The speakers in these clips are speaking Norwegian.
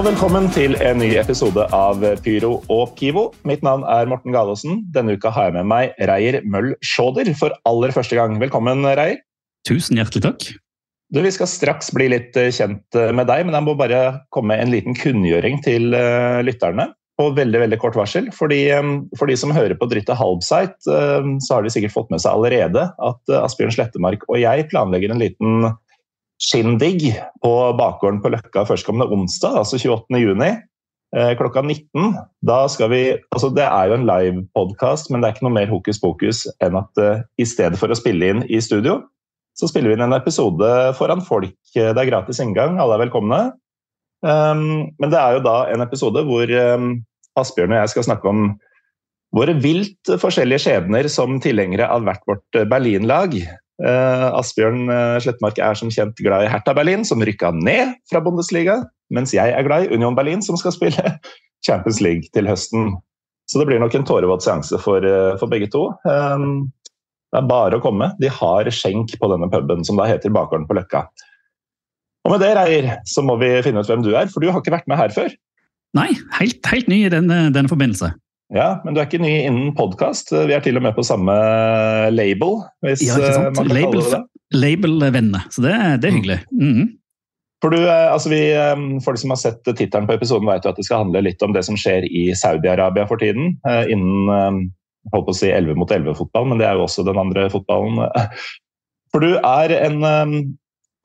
Og velkommen til en ny episode av Pyro og Pivo. Mitt navn er Morten Galaasen. Denne uka har jeg med meg Reier Møll Sjåder for aller første gang. Velkommen, Reier. Tusen hjertelig takk. Du, Vi skal straks bli litt eh, kjent eh, med deg, men jeg må bare komme med en liten kunngjøring til eh, lytterne. På veldig veldig kort varsel. Fordi, for de som hører på Dritte Halbseit, så har de sikkert fått med seg allerede at Asbjørn Slettemark og jeg planlegger en liten shindig på bakgården på Løkka førstkommende onsdag, altså 28. juni. eh, Klokka 19. Da skal vi, altså Det er jo en livepodkast, men det er ikke noe mer hokus pokus enn at eh, i stedet for å spille inn i studio, så spiller vi inn en episode foran folk. Det er gratis inngang, alle er velkomne. Um, men det er jo da en episode hvor um, Asbjørn og jeg skal snakke om våre vilt forskjellige skjebner som tilhengere av hvert vårt eh, Berlin-lag. Uh, Asbjørn uh, Slettmark er som kjent glad i Hertha Berlin, som rykka ned fra Bundesliga, mens jeg er glad i Union Berlin, som skal spille Champions League til høsten. Så det blir nok en tårevåt seanse for, uh, for begge to. Det er bare å komme. De har skjenk på denne puben, som da heter Bakgården på Løkka. Og med det, Reier, så må vi finne ut hvem du er, for du har ikke vært med her før. Nei, helt, helt ny i den, denne forbindelse. Ja, Men du er ikke ny innen podkast. Vi er til og med på samme label, hvis Ja, ikke eh, sant? Label, det det. Label-venner, så det, det er hyggelig. Mhm. For, du, eh, altså vi, eh, for de som har sett tittelen på episoden, vet jo at det skal handle litt om det som skjer i Saudi-Arabia for tiden. eh, Innen eh, holdt på å si 11 mot 11-fotball, men det er jo også den andre fotballen. For du er en eh,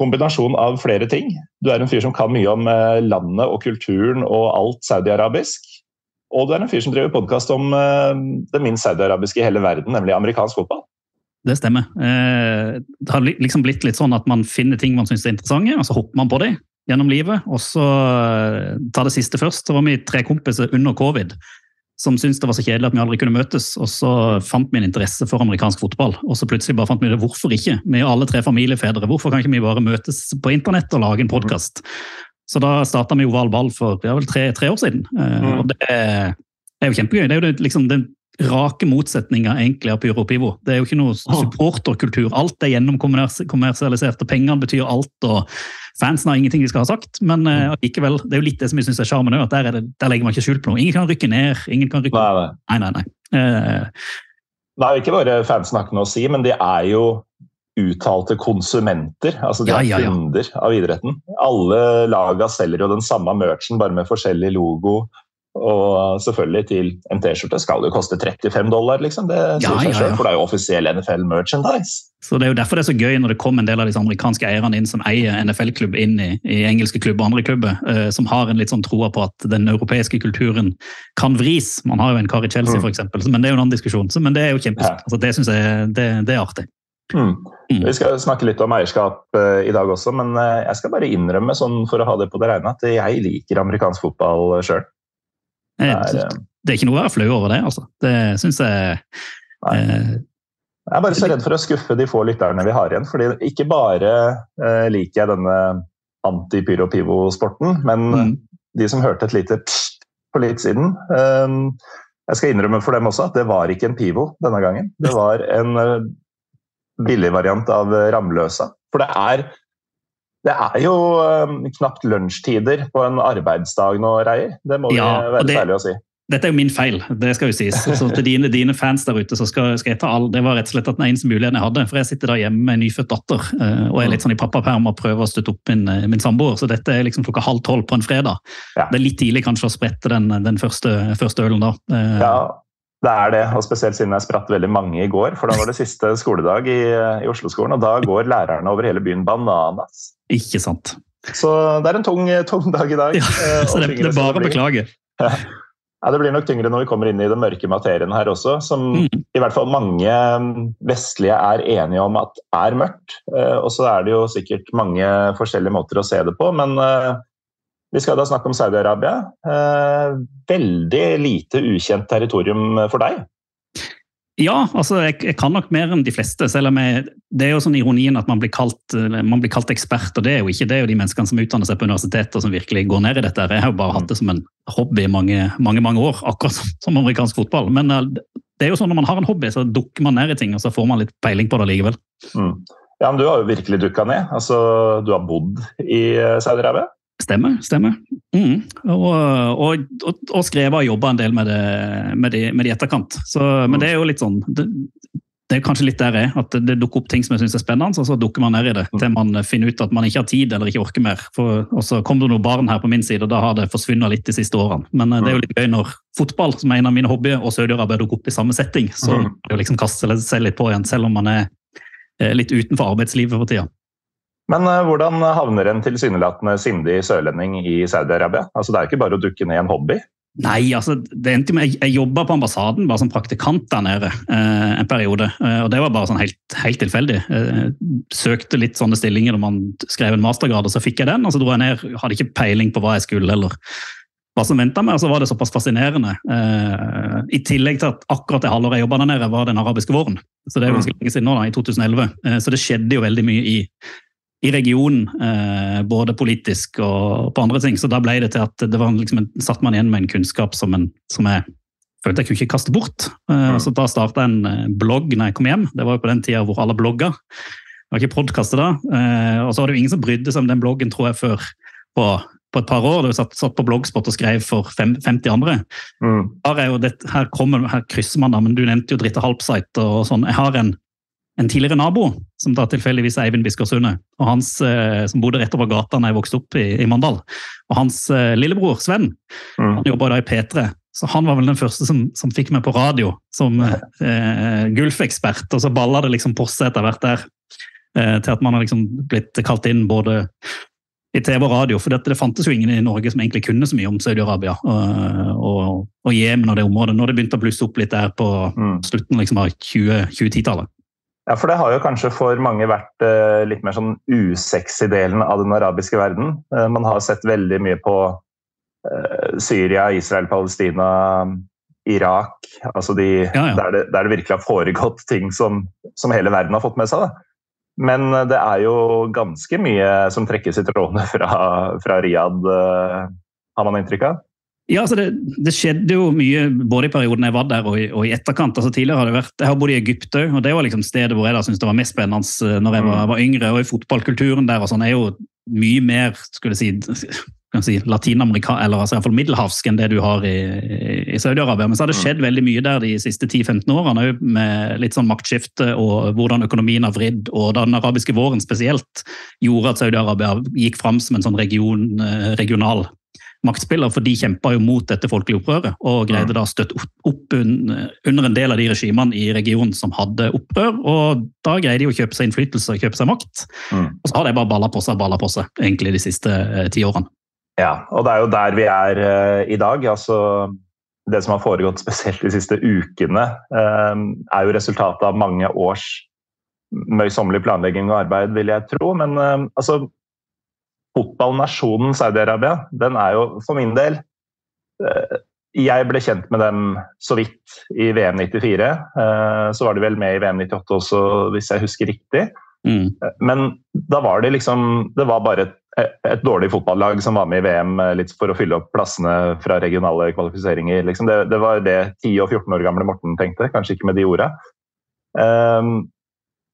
kombinasjon av flere ting. Du er en fyr som kan mye om eh, landet og kulturen og alt saudi-arabisk. Og du er en fyr som driver podkast om eh, det minst saudi-arabiske i hele verden, nemlig amerikansk fotball. Det stemmer. Eh, Det har liksom blitt litt sånn at man finner ting man syns er interessante, og så hopper man på dem gjennom livet. Og så eh, ta det siste først. Så var vi tre kompiser under covid som syntes det var så kjedelig at vi aldri kunne møtes. Og så fant vi en interesse for amerikansk fotball. Og så plutselig bare fant vi det, hvorfor ikke? Vi er alle tre familiefedre. Hvorfor kan ikke vi bare møtes på internett og lage en podkast? Så da starta vi Oval ball for det er vel tre, tre år siden. Eh, Mm. Og det er, er jo kjempegøy. Det er jo det, liksom den rake motsetninga egentlig av Pyro og Pivo. Det er jo ikke noe supporterkultur. Alt er gjennomkommersialisert, og pengene betyr alt. og Fansen har ingenting de skal ha sagt, men uh, likevel, det er jo litt det som jeg syns er sjarmen òg. Der, er det- der legger man ikke skjul på noe. Ingen kan rykke ned. ingen kan rykke Nei, nei. Nei, nei, det er jo ikke bare fansen har ikke noe å si, men de er jo uttalte konsumenter. Altså de Ja, ja, ja. kunder av idretten. Alle laga selger jo den samme merchen, bare med forskjellig logo. Og selvfølgelig til en T-skjorte skal det jo koste 35 dollar, liksom. Det sier seg selv, for det er jo offisiell NFL-merchandise. Så Det er jo derfor det er så gøy når det kommer en del av disse amerikanske eierne inn som eier NFL-klubb inn i, i engelske klubber og andre klubber, eh, som har en litt sånn troa på at den europeiske kulturen kan vris. Man har jo en kar i Chelsea, Mm. eksempel, men det er jo en annen diskusjon. Men det er jo Ja. Altså, det syns jeg det, det er artig. Mm. Mm. Vi skal snakke litt om eierskap eh, i dag også, men eh, jeg skal bare innrømme, sånn for å ha det på det rene, at jeg liker amerikansk fotball sjøl. Eh, Det Det er ikke noe å være flau over det, altså. Det syns jeg eh, Jeg er bare så redd for å skuffe de få lytterne vi har igjen. fordi Ikke bare eh, liker jeg denne anti-pyro-pivo-sporten, men mm. de som hørte et lite pst på litt siden eh, Jeg skal innrømme for dem også at det var ikke en pivo denne gangen. Det var en billig variant av eh, Ramløsa. For det er det er jo eh, knapt lunsjtider på en arbeidsdag nå, Reier. Det må vi Ja, og være det- så å si. Dette er jo min feil, det skal jo sies. Så til dine, dine fans der ute så skal, skal jeg ta all Det var rett og slett at den eneste muligheten jeg hadde. For jeg sitter da hjemme med en nyfødt datter eh, og er litt sånn i pappaperm og prøver å støtte opp min, min samboer. Så dette er liksom klokka halv tolv på en fredag. Ja. Det er litt tidlig kanskje å sprette den, den første, første ølen da. Ja, det er det. Og spesielt siden jeg spratt veldig mange i går. For da var det siste skoledag i, i Oslo-skolen, og da går lærerne over hele byen bananas. Ikke sant. Så det er en tung, tung dag i dag. Ja, så det, det er bare å beklage. Ja. Ja, det blir nok tyngre når vi kommer inn i den mørke materien her også, som mm. i hvert fall mange vestlige er enige om at er mørkt. Og så er det jo sikkert mange forskjellige måter å se det på, men vi skal da snakke om Saudi-Arabia. Veldig lite ukjent territorium for deg? Ja, altså jeg, jeg, kan nok mer enn de fleste. selv om jeg, Det er jo sånn ironien at man blir, kalt, man blir kalt ekspert, og det er jo ikke det. jo de menneskene som utdanner seg på universitetet og som virkelig går ned i dette. Jeg har jo bare hatt det som en hobby i mange, mange, mange år, akkurat som, som, amerikansk fotball. Men eh, det er jo sånn når man har en hobby, så dukker man ned i ting, og så får man litt peiling på det likevel. Mm. Ja, men Du har jo virkelig dukka ned. Altså, Du har bodd i eh, Saudi-Arabia? Stemmer. stemmer. Mm. Og, og, og, og, skrevet og jobba en del med det, med det, med det i etterkant. Så, men det er jo litt sånn det, det er kanskje litt der jeg, at det dukker opp ting som jeg syns er spennende, og så dukker man ned i det til man finner ut at man ikke har tid eller ikke orker mer. For, og så kom det noen barn her på min side, og da har det forsvunnet litt de siste årene. Men eh, det er jo litt gøy når fotball, som er en av mine hobbyer, og Saudi-Arabia dukker opp i samme setting. Så mm. det er jo liksom kaste seg litt på igjen, selv om man er eh, litt utenfor arbeidslivet for tida. Men uh, hvordan havner en tilsynelatende sindig sørlending i Saudi-Arabia? Altså, det er ikke bare å dukke ned en hobby? Nei, altså, det endte med, jeg, jeg jobba på ambassaden bare som praktikant der nede eh, en periode. Eh, og Det var bare sånn helt, helt tilfeldig. Eh, søkte litt sånne stillinger når man skrev en mastergrad, og så fikk jeg den. og Så dro jeg ned, hadde ikke peiling på hva jeg skulle eller hva som venta meg, og så var det såpass fascinerende. Eh, I tillegg til at akkurat det halvåret jeg jobba der nede, var den arabiske våren. Så det er jo ganske lenge siden nå, da, i 2011. Eh, så det skjedde jo veldig mye i i regionen, eh, både politisk og på andre ting. Så da ble det til at det var liksom en, satt man igjen med en kunnskap som, en, som jeg følte jeg kunne ikke kaste bort. Eh, så da starta jeg en eh, blogg når jeg kom hjem. Det var jo på den tida hvor alle blogga. Det var ikke podkaster da. Eh, og så var det jo ingen som brydde seg om den bloggen, tror jeg, før på, på et par år. Det var satt, satt på bloggspot og skrev for fem, 50 andre. Mm. Her, det, her, kommer, her, krysser man da, men du nevnte jo Dritte Halpsite og sånn. Jeg har en en tidligere nabo, som da tilfeldigvis er Eivind Biskersundet, og hans, eh, som bodde rett over gata da jeg vokste opp i, i Mandal. Og hans eh, lillebror Sven mm. han jobba da i P3, så han var vel den første som, som fikk meg på radio som eh, Gulf-ekspert, og så balla det liksom på seg etter hvert der. Eh, til at man har liksom blitt kalt inn både i TV og radio, for det, det fantes jo ingen i Norge som egentlig kunne så mye om Saudi-Arabia og, og, og Jemen og det området, når det begynte å blusse opp litt der på mm. slutten liksom, av 2010-tallet. Ja, for det har jo kanskje for mange vært uh, litt mer sånn usexy delen av den arabiske verden. Uh, man har sett veldig mye på uh, Syria, Israel, Palestina, Irak. Altså de, ja, ja. Der, det, der, det, virkelig har foregått ting som, som, hele verden har fått med seg. Da. Men det er jo ganske mye som trekkes i trådene fra, fra Riyadh, har man inntrykk av? Ja, altså det, det, skjedde jo mye både i perioden jeg var der og i, og i etterkant. altså Tidligere har det vært, Jeg har bodd i Egypt òg, og det var liksom stedet hvor jeg da syntes det var mest spennende eh, når jeg var, mm. var yngre. Og i fotballkulturen der og sånn er jo mye mer skulle jeg si, si Latin-Amerika, eller altså iallfall middelhavsk enn det du har i, i Saudi-Arabia. Men så har det mm. skjedd veldig mye der de siste 10-15 årene òg, med litt sånn maktskifte og hvordan økonomien har vridd. Og da den arabiske våren spesielt gjorde at Saudi-Arabia gikk fram som en sånn region, eh, regional maktspiller, for de kjempa jo mot dette folkelige opprøret og greide da å støtte opp under en del av de regimene i regionen som hadde opprør. og Da greide de å kjøpe seg innflytelse og kjøpe seg makt. Mm. Og så har de bare balla på seg balla på seg egentlig de siste eh, ti årene. Ja, og det er jo der vi er uh, i dag. altså Det som har foregått spesielt de siste ukene, uh, er jo resultatet av mange års møysommelig planlegging og arbeid, vil jeg tro. Men altså, fotballnasjonen Saudi-Arabia, den er jo for min del eh, Jeg ble kjent med dem så vidt i VM 94. Eh, så var de vel med i VM 98 også, hvis jeg husker riktig. Mm. Eh, men da var det liksom Det var bare et, et, dårlig fotballag som var med i VM litt for å fylle opp plassene fra regionale kvalifiseringer. Liksom det, det, var det 10 og 14 år gamle Morten tenkte, kanskje ikke med de orda. Um,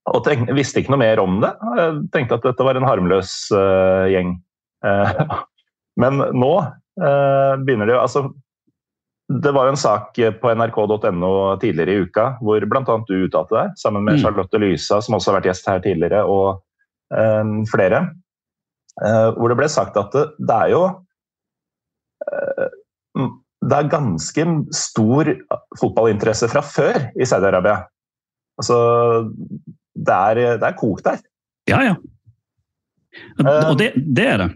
og tenk, visste ikke noe mer om det. Jeg tenkte at dette var en harmløs uh, gjeng. Uh, men nå uh, begynner det jo altså, Det var jo en sak på nrk.no tidligere i uka hvor bl.a. du uttalte deg, sammen med mm. Charlotte Lysa, som også har vært gjest her tidligere, og flere. hvor det ble sagt at det, det er jo det er ganske stor fotballinteresse fra før i Saudi-Arabia. Altså, det er, det er kok der. Ja, ja. Og det, det, er det.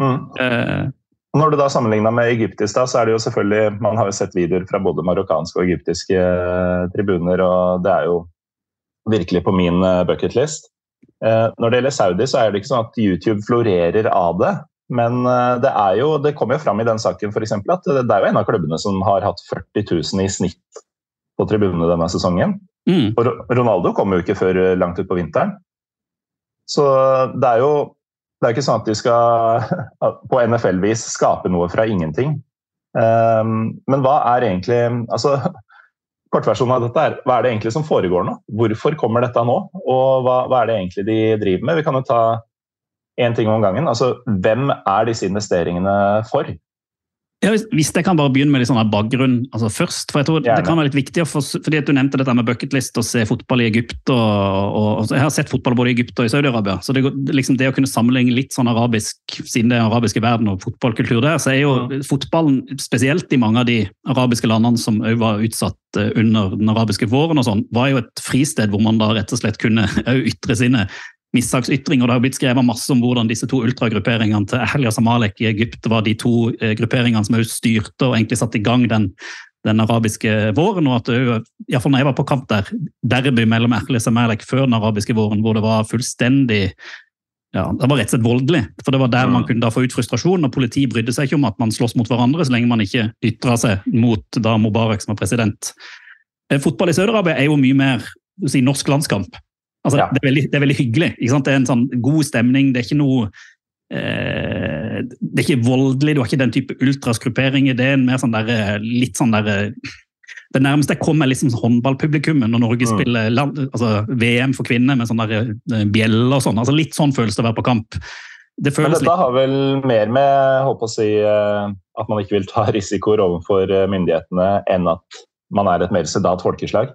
Mm. Uh, Når du da sammenligna med egyptisk, da, så er det jo selvfølgelig Man har jo sett videoer fra både marokkanske og egyptiske eh, tribuner, og det er jo virkelig på min eh, bucketlist. Uh, Når det gjelder Saudi, så er det ikke sånn at YouTube florerer av det. Men eh, det er jo, det kommer jo fram i den saken for eksempel, at det er jo en av klubbene som har hatt 40 000 i snitt på tribunene denne sesongen. Mm. Og Ronaldo kommer jo ikke før eh, langt utpå vinteren. Så det er jo det er ikke sånn at de skal på NFL-vis skape noe fra ingenting. Um, men hva er egentlig altså, Kortversjonen av dette er hva er det egentlig som foregår nå? Hvorfor kommer dette nå? Og hva, hva er det egentlig de driver med? Vi kan jo ta én ting om gangen. Altså, hvem er disse investeringene for? Ja, hvis- jeg kan bare begynne med litt sånn bakgrunn altså først. for jeg tror Gjerne. Det kan være litt viktig, for, fordi at du nevnte dette med bucketlist og se fotball i Egypt. og, og, og Jeg har sett fotball både i Egypt og i Saudi-Arabia. så det, liksom det å kunne sammenligne litt sånn arabisk, siden det er arabiske verden og fotballkultur der, så er jo fotballen, spesielt i mange av de arabiske landene som også var utsatt eh, under den arabiske våren, og sånn, var jo et fristed hvor man da rett og slett kunne ytre sine mishagsytringer. Det har blitt skrevet masse om hvordan disse to ultragrupperingene til og Samalek i Egypt var de to eh, grupperingene som styrte og egentlig satte i gang den, den arabiske våren. og at det, jo- i hvert fall når jeg var på kamp der, derby mellom og Samalek før den arabiske våren, hvor det var fullstendig ja, Det var rett og slett voldelig. For det var der man kunne da få ut frustrasjon. og Politiet brydde seg ikke om at man slåss mot hverandre, så lenge man ikke ytra seg mot da Mubarak som var president. Eh, Fotball i Saudi-Arabia er jo mye mer si, norsk landskamp. Altså, Ja. det, er veldig, det er veldig hyggelig. Ikke sant? Det er en sånn god stemning. Det er ikke noe eh, Det er ikke voldelig, du har ikke den type ultrasgrupperinger. Det er mer sånn der, eh, litt sånn der eh, Det nærmeste jeg kommer, er liksom håndballpublikummet når Norge Mm. spiller land, altså VM for kvinner med sånne der eh, bjeller og sånn. Altså, litt sånn føles det å være på kamp. Det Men dette har vel mer med å si, at man ikke vil ta risikoer overfor myndighetene enn at man er et mer sedat folkeslag?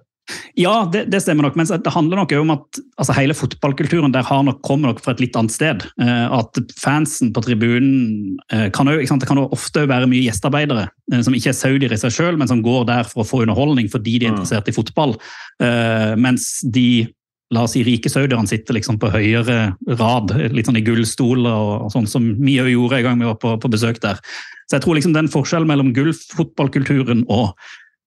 Ja, det, det stemmer nok. Men det handler nok om at altså, hele fotballkulturen der har nok, kommer nok fra et litt annet sted. Eh, at fansen på tribunen eh, kan jo, Det kan jo ofte være mye gjestearbeidere eh, som ikke er saudier i seg sjøl, men som går der for å få underholdning fordi de er Mm. interessert i fotball. Eh, mens de la oss si rike saudierne sitter liksom på høyere rad, litt sånn i gullstoler og, og sånn som vi òg gjorde en gang vi var på, på besøk der. Så jeg tror liksom den forskjellen mellom gullfotballkulturen og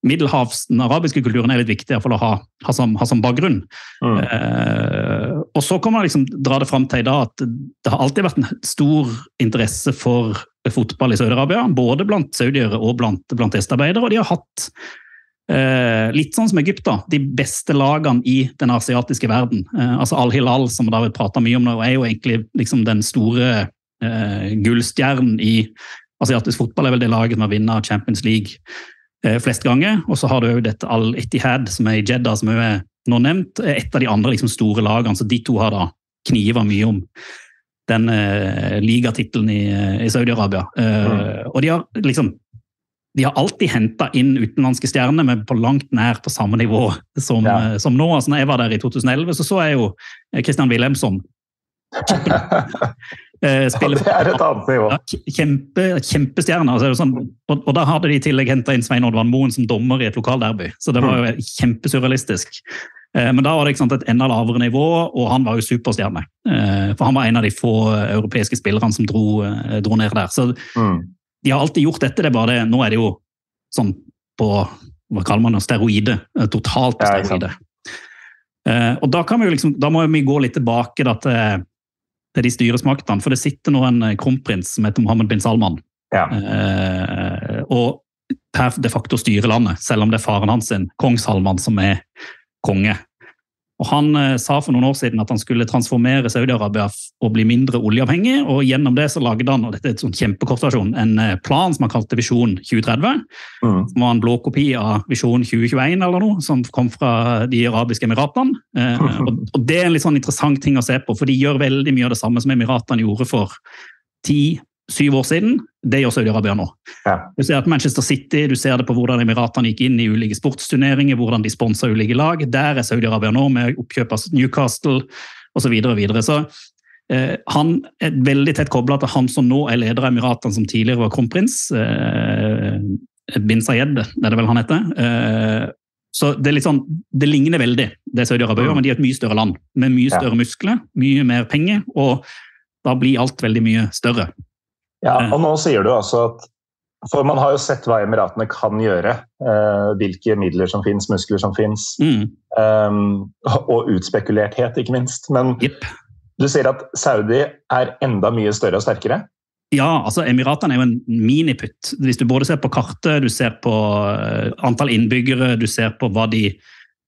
Middelhavs, den arabiske kulturen er litt viktig i hvert fall å ha, ha, som, ha som bakgrunn. Mm. Eh, og så kan man liksom dra det fram til i dag at det har alltid vært en stor interesse for fotball i Saudi-Arabia. Både blant saudiere og blant, blant gjestearbeidere. Og de har hatt eh, litt sånn som Egypt, da, de beste lagene i den asiatiske verden. Eh, altså Al-Hilal, som David prata mye om nå, er jo egentlig liksom den store eh, gullstjernen i asiatisk fotball. er vel det laget som har vunnet Champions League flest ganger. Og så har du dette Al-Ittihad, som er i Jeddah, som er nå nevnt. Et av de andre liksom, store lagene, så de to har da kniva mye om den eh, ligatittelen i, eh, i Saudi-Arabia. Eh, Og de har liksom de har alltid henta inn utenlandske stjerner, men på langt nær på samme nivå som, Ja. eh, som nå. Altså, når jeg var der i 2011, så så jeg jo eh, Christian Wilhelmsson eh, ja, det er et annet nivå. kjempe, kjempestjerne. Altså, sånn, og, og da hadde de i tillegg henta inn Svein Oddvar Moen som dommer i et lokalderby. Så det var jo kjempesurrealistisk. Eh, Men da var det sant, et enda lavere nivå, og han var jo superstjerne. Eh, For han var en av de få eh, europeiske spillerne som dro, dro ned der. Så Mm. de har alltid gjort dette, det er bare det. Nå er det jo sånn på hva kaller man det, steroide. Totalt på Ja, steroide. Eh, Og da, kan vi jo liksom, da må vi gå litt tilbake da, til, til de styresmaktene. For det sitter nå en eh, kronprins som heter Mohammed bin Salman. Ja. Eh, og per de facto styrer landet, selv om det er faren hans, sin, kong Salman, som er konge. Og Han eh, sa for noen år siden at han skulle transformere Saudi-Arabia og bli mindre oljeavhengig. og Gjennom det så lagde han og dette er et kjempekort versjon, en eh, plan som han kalte Visjon 2030. Mm. Som var en blå kopi av Visjon 2021 eller noe, som kom fra De arabiske emiratene. Eh, og, og Det er en litt sånn interessant ting å se på, for de gjør veldig mye av det samme som Emiratene gjorde for ti-syv år siden. Det gjør Saudi-Arabia nå. Ja. Du ser at Manchester City, du ser det på hvordan Emiratene gikk inn i ulike sportsturneringer, hvordan de sponsa ulike lag. Der er Saudi-Arabia nå, med oppkjøp av Newcastle osv. Så, videre, videre. så eh, han er veldig tett kobla til han som nå er leder av Emiratene, som tidligere var kronprins. Eh, Bin Sayed, er det vel han heter. Eh, så det, er litt sånn, det ligner veldig det Saudi-Arabia gjør, men de er et mye større land. Med mye større muskler, mye mer penger, og da blir alt veldig mye større. Ja, og nå sier du altså at For man har jo sett hva Emiratene kan gjøre. Eh, hvilke midler som fins, muskler som fins. Mm. Eh, og utspekulerthet, ikke minst. Men yep. du sier at Saudi er enda mye større og sterkere? Ja, altså Emiratene er jo en miniputt. Hvis du både ser på kartet, du ser på eh, antall innbyggere, du ser på hva de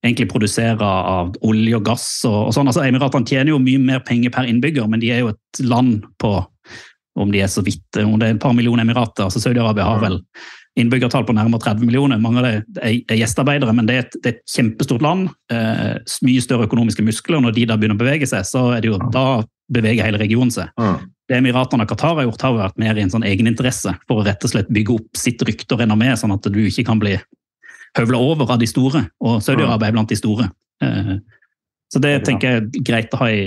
egentlig produserer av olje og gass og, og sånn. Altså Emiratene tjener jo mye mer penger per innbygger, men de er jo et land på om de er så vidt, om det er et par millioner emirater. altså Saudi-Arabia har vel innbyggertall på nærmere 30 millioner. Mange av det er, er gjestearbeidere, men det er, et, det er et kjempestort land. Eh, mye større økonomiske muskler. Når de da begynner å bevege seg, så er det jo da beveger hele regionen seg. Mm. Det Emiratene og Qatar har gjort, har vært mer i en sånn egeninteresse for å rett og slett bygge opp sitt rykte og renommé, sånn at du ikke kan bli høvla over av de store. Og Saudi-Arabia er blant de store. Eh, så det tenker jeg er greit å ha i,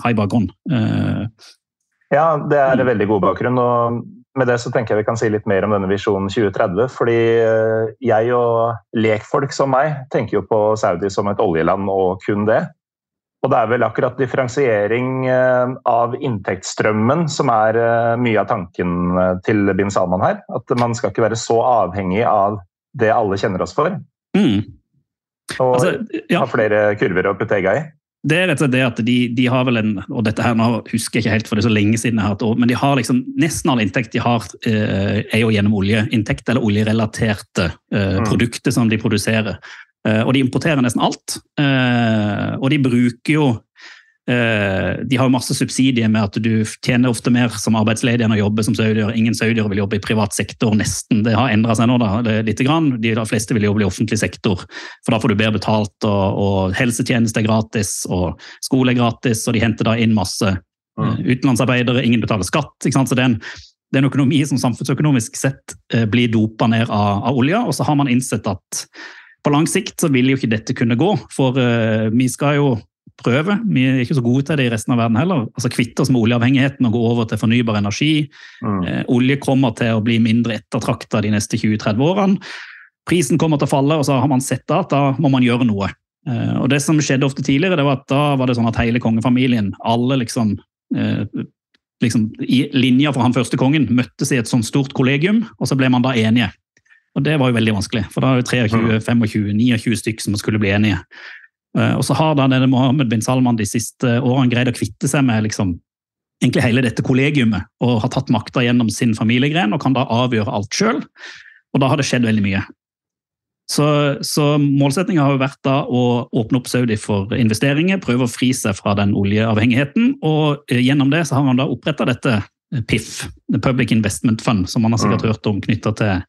ha i bakgrunn. Eh, Ja, det er en veldig god bakgrunn. og med det så tenker jeg vi kan si litt mer om denne visjonen 2030. Fordi eh, jeg og lekfolk som meg tenker jo på Saudi som et oljeland og kun det. Og det er vel akkurat differensiering eh, av inntektsstrømmen som er eh, mye av tanken til bin Salman her. At man skal ikke være så avhengig av det alle kjenner oss for. mm. Og Altså, ja. ha flere kurver å putte egga i. Det er rett og slett det at de, de har vel en og dette her nå husker jeg ikke helt, for det er så lenge siden jeg har hatt år, men de har liksom nesten all inntekt de har, eh, er jo gjennom oljeinntekt eller oljerelaterte eh, Mm. produkter som de produserer. Eh, og de importerer nesten alt. Eh, og de bruker jo De har masse subsidier med at du tjener ofte mer som arbeidsledig enn å jobbe som saudier. Ingen saudiere vil jobbe i privat sektor, nesten. Det har endra seg nå, da, lite grann. De, fleste vil jobbe i offentlig sektor, for da får du bedre betalt, og, og helsetjeneste er gratis, og skole er gratis, og de henter da inn masse eh, utenlandsarbeidere, ingen betaler skatt. Så det er en, det er en økonomi som samfunnsøkonomisk sett eh, blir dopa ned av, av olja, og så har man innsett at på lang sikt så vil jo ikke dette kunne gå, for eh, vi skal jo prøve. Vi er ikke så gode til det i resten av verden heller. Altså Kvitte oss med oljeavhengigheten og gå over til fornybar energi. Mm. Eh, olje kommer til å bli mindre ettertrakta de neste 20-30 årene. Prisen kommer til å falle, og så har man sett at da må man gjøre noe. Eh, og Det som skjedde ofte tidligere, det var at da var det sånn at hele kongefamilien, alle liksom, eh, liksom i linja for han første kongen, møttes i et sånt stort kollegium, og så ble man da enige. Og det var jo veldig vanskelig, for da er det 23, 25, 29 stykker som skulle bli enige. Eh, Og så har da denne Mohammed bin Salman de siste årene greid å kvitte seg med liksom, egentlig hele dette kollegiumet, og har tatt makta gjennom sin familiegren og kan da avgjøre alt sjøl. Og da har det skjedd veldig mye. Så, så målsettinga har jo vært da å åpne opp Saudi for investeringer, prøve å fri seg fra den oljeavhengigheten. Og eh, gjennom det så har man da oppretta dette eh, PIF, Public Investment Fund, som man har sikkert hørt om knytta til,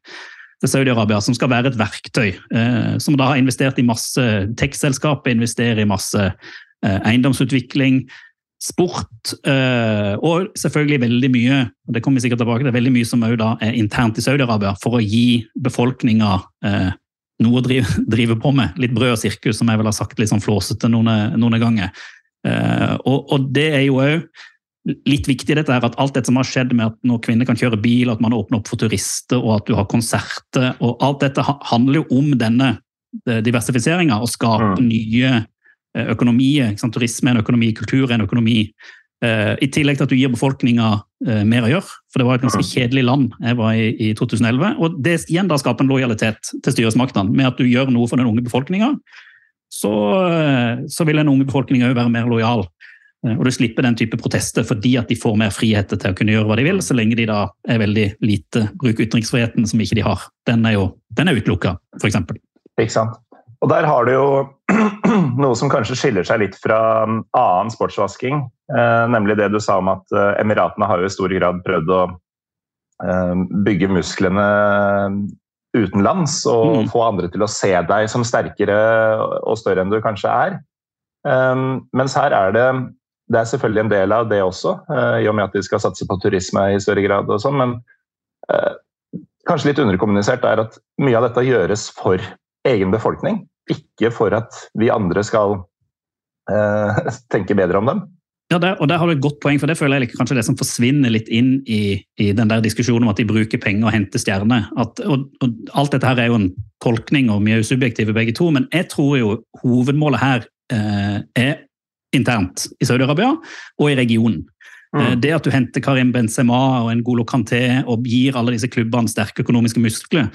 til Saudi-Arabia, som skal være et verktøy. Eh, som da har investert i masse tech-selskaper, investerer i masse eh, eiendomsutvikling, sport, eh, og selvfølgelig veldig mye og det kommer vi sikkert tilbake til, veldig mye som også da er internt i Saudi-Arabia, for å gi befolkninga eh, noe å drive, drive på med. Litt brød og sirkus, som jeg vel har sagt litt sånn flåsete noen, noen ganger. Eh, og, og det er jo òg litt viktig dette her, at alt det som har skjedd med at når kvinner kan kjøre bil, at man åpner opp for turister, og at du har konserter, og alt dette handler jo om denne diversifiseringa, å skape Mm. nye eh, økonomier. Turisme er en økonomi, kultur er en økonomi. Eh, I tillegg til at du gir befolkninga eh, mer å gjøre, for det var et ganske kjedelig land jeg var i i 2011. Og det igjen da skaper en lojalitet til styresmaktene, med at du gjør noe for den unge befolkninga. Så, eh, så vil den unge befolkninga òg være mer lojal. Eh, Og du slipper den type protester fordi at de får mer frihet til å kunne gjøre hva de vil, så lenge de da er veldig lite bruker ytringsfriheten som ikke de har. Den er jo den er utelukka, f.eks. Ikke sant? Og der har du jo noe som kanskje skiller seg litt fra um, annen sportsvasking. Eh, nemlig det du sa om at eh, Emiratene har jo i stor grad prøvd å bygge musklene utenlands og Mm. få andre til å se deg som sterkere og større enn du kanskje er. Um, mens her er det det er selvfølgelig en del av det også, eh, i og med at de skal satse på turisme i større grad. og sånn, Men eh, kanskje litt underkommunisert er at mye av dette gjøres for egen befolkning, ikke for at vi andre skal eh, tenke bedre om dem. Ja, der, og der har du et godt poeng, for det føler jeg kanskje det som forsvinner litt inn i, i den der diskusjonen om at de bruker penger og henter stjerner. Og, og alt dette her er jo en tolkning, og vi er jo subjektive begge to, men jeg tror jo hovedmålet her eh, er internt i Saudi-Arabia og i regionen. Mm. Det at du henter Karim Benzema og en Golo Kanté og gir alle disse klubbene sterke økonomiske muskler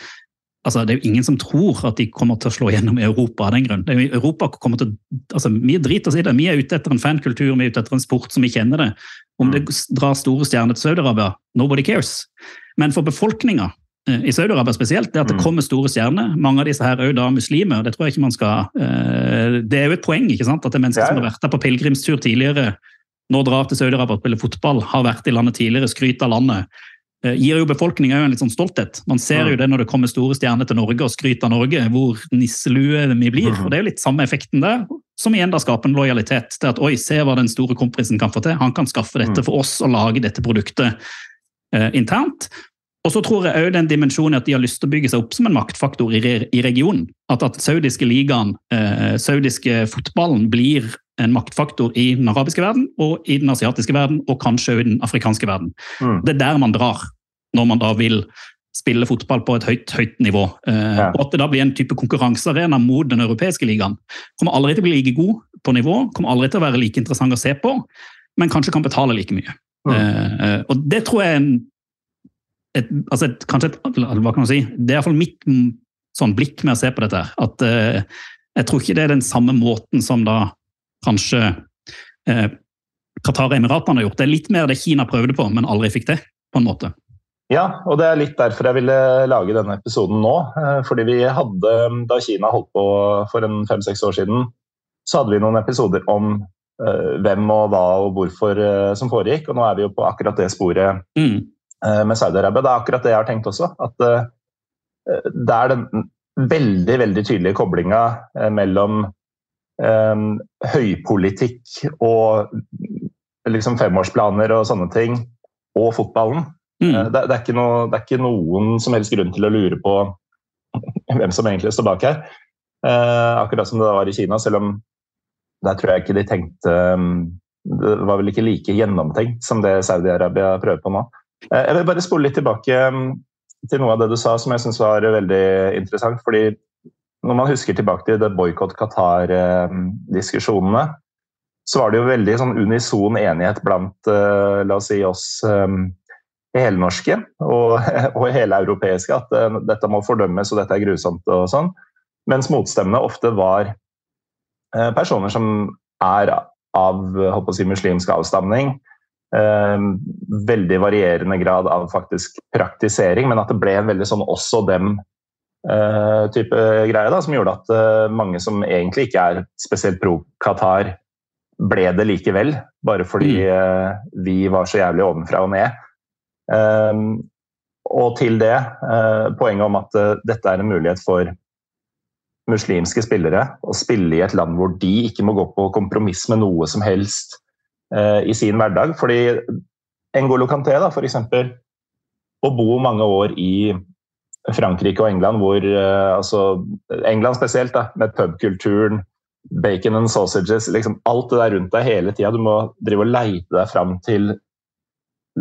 altså Det er jo ingen som tror at de kommer til å slå gjennom i Europa av den grunn. Europa kommer til, altså Vi driter oss i det. Vi er ute etter en fankultur, vi er ute etter en sport som vi kjenner det. Om det drar store stjerner til Saudi-Arabia, nobody cares. Men for befolkninga Eh, i Saudi-Arabia spesielt, det at det mm. kommer store stjerner. Mange av disse her er jo da muslimer. Det tror jeg ikke man skal uh, Det er jo et poeng ikke sant? at det er mennesker ja. som har vært der på pilegrimstur tidligere, nå drar til Saudi-Arabia og spiller fotball, har vært i landet tidligere, skryter av landet. Uh, gir jo befolkninga en litt sånn stolthet. Man ser jo det når det kommer store stjerner til Norge og skryter av Norge, hvor nisselue vi blir. Mm. og Det er jo litt samme effekten der, som igjen da skaper en lojalitet til at oi, se hva den store kompisen kan få til. Han kan skaffe dette mm. for oss og lage dette produktet Eh, internt. Og så tror jeg også den dimensjonen at de har lyst til å bygge seg opp som en maktfaktor i, i regionen. At, at saudiske ligaen, eh, saudiske fotballen, blir en maktfaktor i den arabiske verden og i den asiatiske verden, og kanskje òg i den afrikanske verden. Mm. Det er der man drar, når man da vil spille fotball på et høyt, høyt nivå. Eh, ja. Og at det da blir en type konkurransearena mot den europeiske ligaen. Kommer aldri til å bli like god på nivå, kommer aldri til å være like interessant å se på, men kanskje kan betale like mye. Mm. Eh, eh og det tror jeg er en et, altså et, kanskje et, hva kan man si, Det er iallfall mitt sånn blikk med å se på dette. At eh, jeg tror ikke det er den samme måten som da kanskje eh, Qatar og Emiratene har gjort. Det er litt mer det Kina prøvde på, men aldri fikk det. på en måte. Ja, og det er litt derfor jeg ville lage denne episoden nå. Eh, fordi vi hadde, Da Kina holdt på for en fem-seks år siden, så hadde vi noen episoder om uh, hvem og hva og hvorfor uh, som foregikk. Og nå er vi jo på akkurat det sporet mm. Eh, med Saudi-Arabia. Det er akkurat det jeg har tenkt også. At eh, det er den veldig, veldig tydelige koblinga eh, mellom um, høypolitikk og liksom femårsplaner og sånne ting, og fotballen. Mm. Det, det, er noe, det, er ikke noen som helst grunn til å lure på hvem som egentlig står bak her. Uh, akkurat som det var i Kina, selv om der tror jeg ikke de tenkte um, Det var vel ikke like gjennomtenkt som det Saudi-Arabia prøver på nå. Eh, jeg vil bare spole litt tilbake mm, til noe av det du sa som jeg syns var veldig interessant. fordi når man husker tilbake til det boikott Qatar-diskusjonene, så var det jo veldig sånn unison enighet blant uh, la oss si oss um, helnorske og, og heleuropeiske at dette må fordømmes og dette er grusomt og sånn. Mens motstemmene ofte var personer som er av si, muslimsk avstamning, veldig varierende grad av faktisk praktisering, men at det ble en veldig sånn også dem-type eh, greie, da, som gjorde at eh, mange som egentlig ikke er spesielt pro Qatar, ble det likevel. Bare fordi mm. Eh, vi var så jævlig ovenfra og ned. Ehm, og til det poenget om at dette er en mulighet for muslimske spillere å spille i et land hvor de ikke må gå på kompromiss med noe som helst i sin hverdag. Fordi Ngolo Kanté, da, f.eks., å bo mange år i Frankrike og England, hvor eh, altså England spesielt, da, med pubkulturen, bacon and sausages, liksom alt det der rundt deg hele tida. Du må drive og leite deg fram til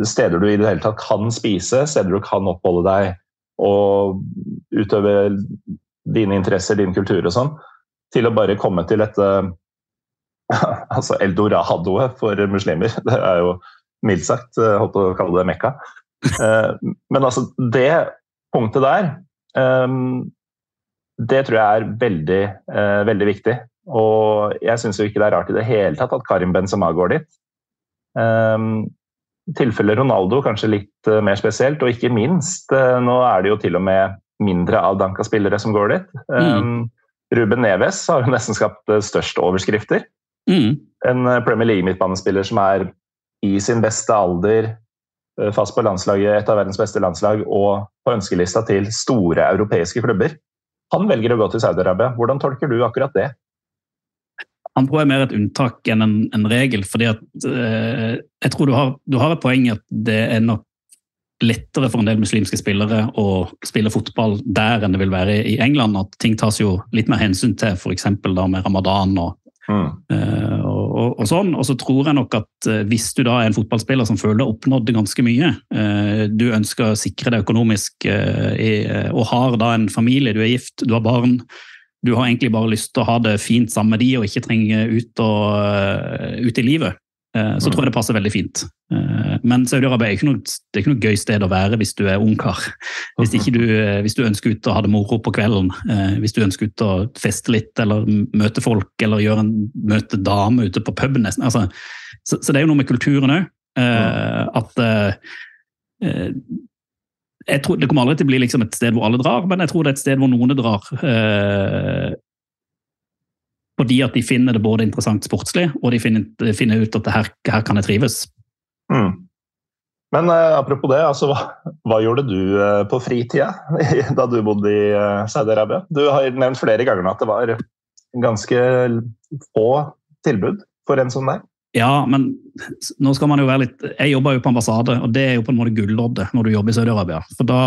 steder du i det hele tatt kan spise, steder du kan oppholde deg og utøve dine interesser, din kultur og sånn, til å bare komme til dette altså eldoradoet for muslimer. Det er jo mildt sagt, eh, holdt på å kalle det Mekka. Eh, men altså, det punktet der eh, det tror jeg er veldig, veldig viktig. Og jeg syns ikke det er rart i det hele tatt at Karim Benzema går dit. Tilfellet Ronaldo kanskje litt mer spesielt, og ikke minst Nå er det jo til og med mindre avdanka-spillere som går dit. Mm. Ruben Neves har jo nesten skapt størst overskrifter. Mm. En eh, Premier League-midtbanespiller som er i sin beste alder, eh, fast på landslaget, et av verdens beste landslag og på ønskelista til store europeiske klubber. Han velger å gå til Saudi-Arabia. Hvordan tolker du akkurat det? Han tror jeg er mer et unntak enn en, en regel. fordi at eh, Jeg tror du har, du har et poeng at det er nok lettere for en del muslimske spillere å spille fotball der enn det vil være i England. At ting tas jo litt mer hensyn til, f.eks. med ramadan og Uh, og, og, og, sånn. og så tror jeg nok at uh, hvis du da er en fotballspiller som føler oppnådd ganske mye, uh, du ønsker å sikre deg økonomisk i, og har da en familie, du er gift, du har barn, du har egentlig bare lyst til å ha det fint sammen med de og ikke trenge ut, og, ut i livet, så tror jeg det passer veldig fint. Eh, men Saudi-Arabia er ikke noe, det er ikke noe gøy sted å være hvis du er ungkar. Hvis, ikke du, eh, hvis du ønsker ut å ha det moro på kvelden, hvis du ønsker ut å feste litt eller møte folk eller gjøre en, møte dame ute på puben nesten. Altså, så, så, det er jo noe med kulturen òg. At jeg tror, Det kommer aldri til å bli liksom et sted hvor alle drar, men jeg tror det er et sted hvor noen drar. Fordi at de finner det både interessant sportslig, og de finner, finner ut at her, her, kan jeg trives. Mm. Men uh, apropos det, altså, hva, hva gjorde du uh, på fritida da du bodde i uh, Saudi-Arabia? Du har nevnt flere ganger at det var ganske få tilbud for en som deg. Ja, men nå skal man jo være litt Jeg jobber jo på ambassade, og det er jo på en måte gulloddet når du jobber i Saudi-Arabia. For da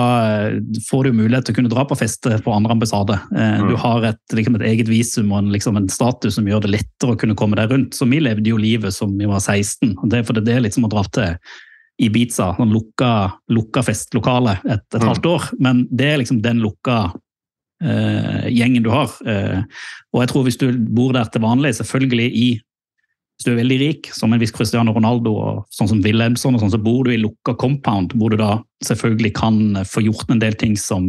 eh, får du mulighet til å kunne dra på feste på andre ambassade. Eh, mm. Du har et, liksom et, eget visum og en, liksom en, status som gjør det lettere å kunne komme deg rundt. Så vi levde jo livet som vi var 16. og det, For det er litt som å dra til Ibiza, sånn lukka, lukka festlokale et, et mm. halvt år. Men det er liksom den lukka Uh, gjengen du har. Uh, og jeg tror hvis du bor der til vanlig, selvfølgelig i hvis du er veldig rik, som en viss Cristiano Ronaldo og sånn som Wilhelmsson, og sånn, så bor du i lukka compound, hvor du da selvfølgelig kan få gjort en del ting som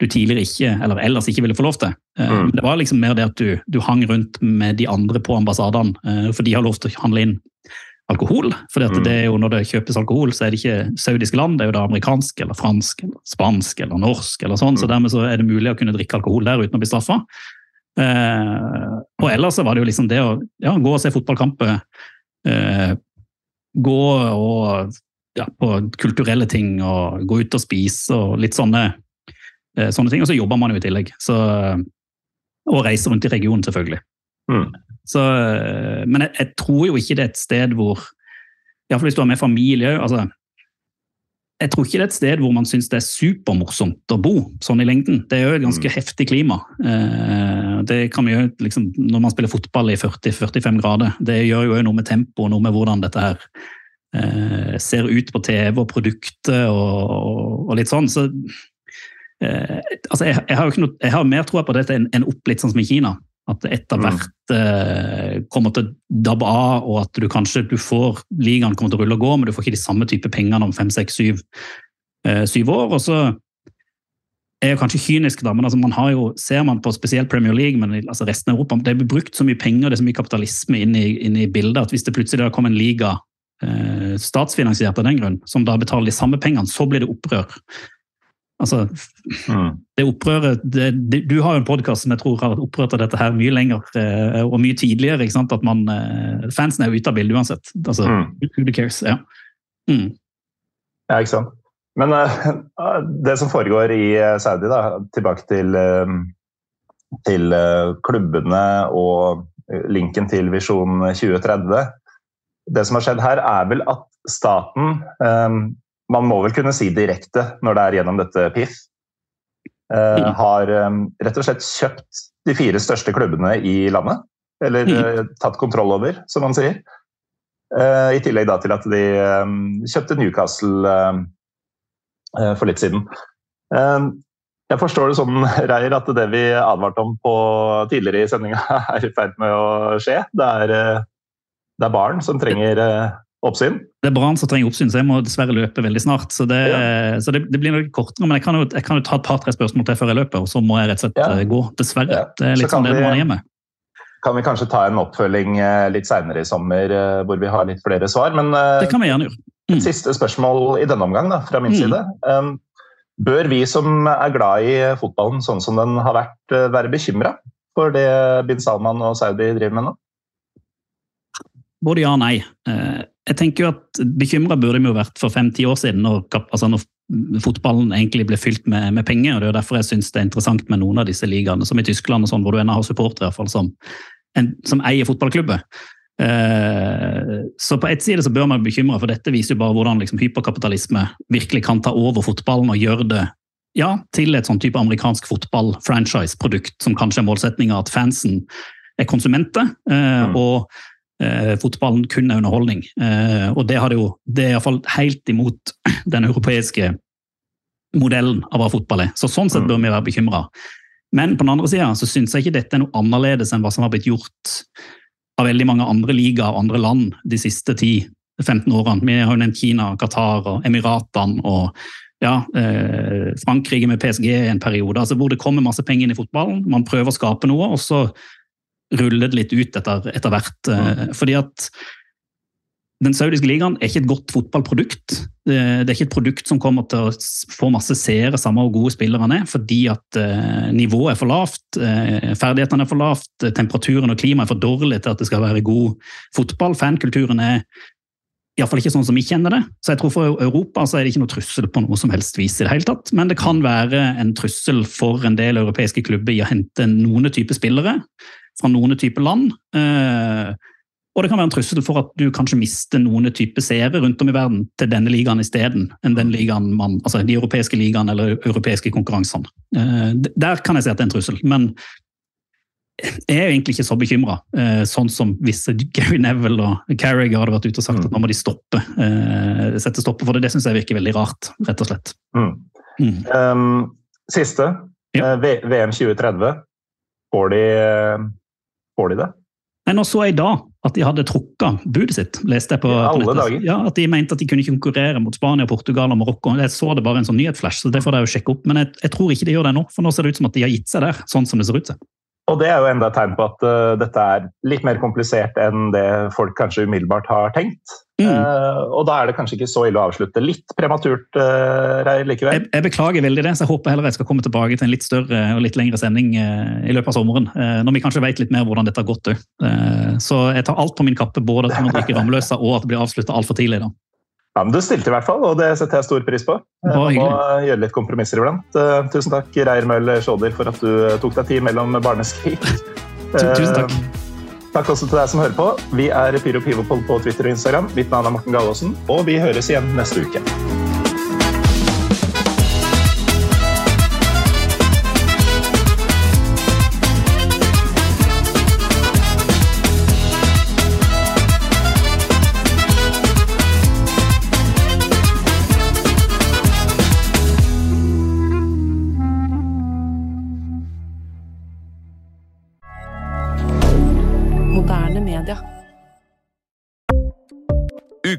du tidligere ikke, eller ellers ikke ville få lov til. Eh, mm. Det var liksom mer det at du, du hang rundt med de andre på ambassadene, eh, for de har lov til å handle inn alkohol. For mm. det er jo når det kjøpes alkohol, så er det ikke saudiske land, det er jo da amerikansk eller fransk eller spansk eller norsk. eller sånn, mm. Så dermed så er det mulig å kunne drikke alkohol der uten å bli straffa. Eh, og ellers så var det jo liksom det å ja, gå og se fotballkamper. Eh, gå og ja, på kulturelle ting og gå ut og spise og litt sånne, eh, sånne ting. Og så jobber man jo i tillegg. Så, og reiser rundt i regionen, selvfølgelig. Mm. Så, eh, men jeg, jeg, tror jo ikke det er et sted hvor Iallfall hvis du har med familie altså, jeg tror ikke det er et sted hvor man syns det er supermorsomt å bo sånn i lengden. Det er jo et ganske mm. heftig klima. Eh, det kan vi gjøre liksom, når man spiller fotball i 40-45 grader. Det gjør jo noe med tempoet, noe med hvordan dette her eh, ser ut på TV og produktet og, og litt sånn. Så eh, altså jeg, jeg, har noe, jeg, har mer tro på dette enn opp litt sånn som i Kina. At det etter mm. hvert eh, kommer til å dabbe av, og at du kanskje du får ligaen kommer til å rulle og gå, men du får ikke de samme type pengene om fem, seks, syv, eh, syv år. og så er jeg kanskje kynisk, da, men altså man har jo, ser man på spesielt Premier League, men altså resten av Europa, det er brukt så mye penger det er så mye kapitalisme inn i, inn i bildet at hvis det plutselig kommer en liga eh, statsfinansiert av den grunn, som da betaler de samme pengene, så blir det opprør. Altså, mm. det opprøret det, det, Du har jo en podkast som jeg tror har vært opprørt av dette her mye lenger eh, og mye tidligere. ikke sant? At man, eh, Fansen er ute av bildet uansett. Altså, mm. Who cares? Ja. Mm. ja, ikke sant. Men uh, det som foregår i Saudi, da, tilbake til, uh, til uh, klubbene og linken til Visjon 2030 Det som har skjedd her, er vel at staten man må vel kunne si direkte når det er gjennom dette PIF, uh, mm. har um, rett og slett kjøpt de fire største klubbene i landet. Eller uh, tatt kontroll over, som man sier. Uh, I tillegg da til at de um, kjøpte Newcastle for litt siden. jeg forstår det sånn, Reier, at det vi advarte om på tidligere i sendinga, er i ferd med å skje. Det er, det er barn som trenger oppsyn? Det er Brann som trenger oppsyn, så jeg må dessverre løpe veldig snart. Så det, ja. så det, det blir noe kortere, men jeg kan, jo, jeg kan, jo, ta et par-tre spørsmål til før jeg løper, og så må jeg rett og slett ja. Eh, gå. Dessverre. Ja. Det er litt sånn det er hjemme. Kan vi kanskje ta en oppfølging eh, litt seinere i sommer eh, hvor vi har litt flere svar? Men det kan vi gjerne gjøre. Mm. et siste spørsmål i denne omgang da, fra min mm. side. Um, bør vi som er glad i fotballen sånn som den har vært, være bekymra for det bin Salman og Saudi driver med nå? Både ja og nei jeg tenker jo at Bekymra burde vi jo vært for fem-ti år siden, når, altså når, fotballen egentlig ble fylt med, med, penger. og Det er derfor jeg syns det er interessant med noen av disse ligaene, som i Tyskland, og sånn, hvor du ennå har supportere som, som, eier fotballklubber. Eh, så på ett side så bør man være bekymra, for dette viser jo bare hvordan liksom, hyperkapitalisme virkelig kan ta over fotballen og gjøre det ja, til et sånn type amerikansk fotball-franchise-produkt, som kanskje er målsettinga at fansen er konsumenter. Eh, mm. og eh, fotballen kun er underholdning. Eh, og det, jo, det er iallfall helt imot den europeiske modellen av hva fotball er. Så Sånn sett bør vi være bekymra. Men på den andre sida syns jeg ikke dette er noe annerledes enn hva som har blitt gjort av veldig mange andre ligaer og andre land de siste 10-15 årene. Vi har jo nevnt Kina, Qatar og Emiratene og ja, eh, Frankrike med PSG i en periode. altså Hvor det kommer masse penger inn i fotballen. Man prøver å skape noe, og så ruller det litt ut etter, etter hvert. Eh, fordi at den saudiske ligaen er ikke et godt fotballprodukt. Det er ikke et produkt som kommer til å få masse seere, samme hvor gode spillerne er, fordi at eh, nivået er for lavt, eh, ferdighetene er for lavt, temperaturen og klimaet er for dårlig til at det skal være god fotball. Fankulturen er iallfall ikke sånn som vi kjenner det. Så jeg tror for Europa så er det ikke noe trussel på noe som helst vis i det hele tatt. Men det kan være en trussel for en del europeiske klubber i å hente noen type spillere fra noen type land. Eh, og det kan være en trussel for at du kanskje mister noen type seere rundt om i verden til denne ligaen isteden enn den ligaen man, altså de europeiske ligaene eller europeiske konkurransene. Eh, der kan jeg si at det er en trussel, men jeg er egentlig ikke så bekymra. Eh, sånn som hvis Gary Neville og Carriger hadde vært ute og sagt at nå må de stoppe. Sette stopper for det. Det syns jeg virker veldig rart, rett og slett. Mm. Mm. Um, siste. Ja. VM 2030. Får de, får de det? Nei, Nå så jeg i dag at de hadde trukket budet sitt. leste jeg på, ja, alle på dager. Ja, At de mente at de kunne konkurrere mot Spania, Portugal og Marokko. Jeg så det bare en sånn nyhetsflash, så det får jeg jo sjekke opp. Men jeg, jeg, tror ikke de gjør det nå, for nå ser det ut som at de har gitt seg der. sånn som det ser ut til. Og Det er jo enda et tegn på at uh, dette er litt mer komplisert enn det folk kanskje umiddelbart har tenkt. Mm. Uh, og da er det kanskje ikke så ille å avslutte litt prematurt uh, likevel. Jeg, jeg, beklager veldig det, så jeg håper heller jeg skal komme tilbake til en litt større og litt lengre sending i løpet av sommeren. når vi kanskje vet litt mer hvordan dette har gått òg. så jeg tar alt på min kappe, både at man drikker Ramløsa og at det blir avslutta altfor tidlig. da. Ja, men Du stilte i hvert fall, og det setter jeg stor pris på. Må gjøre litt kompromisser iblant. Uh, tusen takk, Reir Møll Sjåder, for at du eh, tok deg tid mellom barneskrik. tusen takk. Uh, takk også til deg som hører på. Vi er Pyro Pivopol på Twitter og Instagram. Mitt navn er Morten Galaasen, og vi høres igjen neste uke.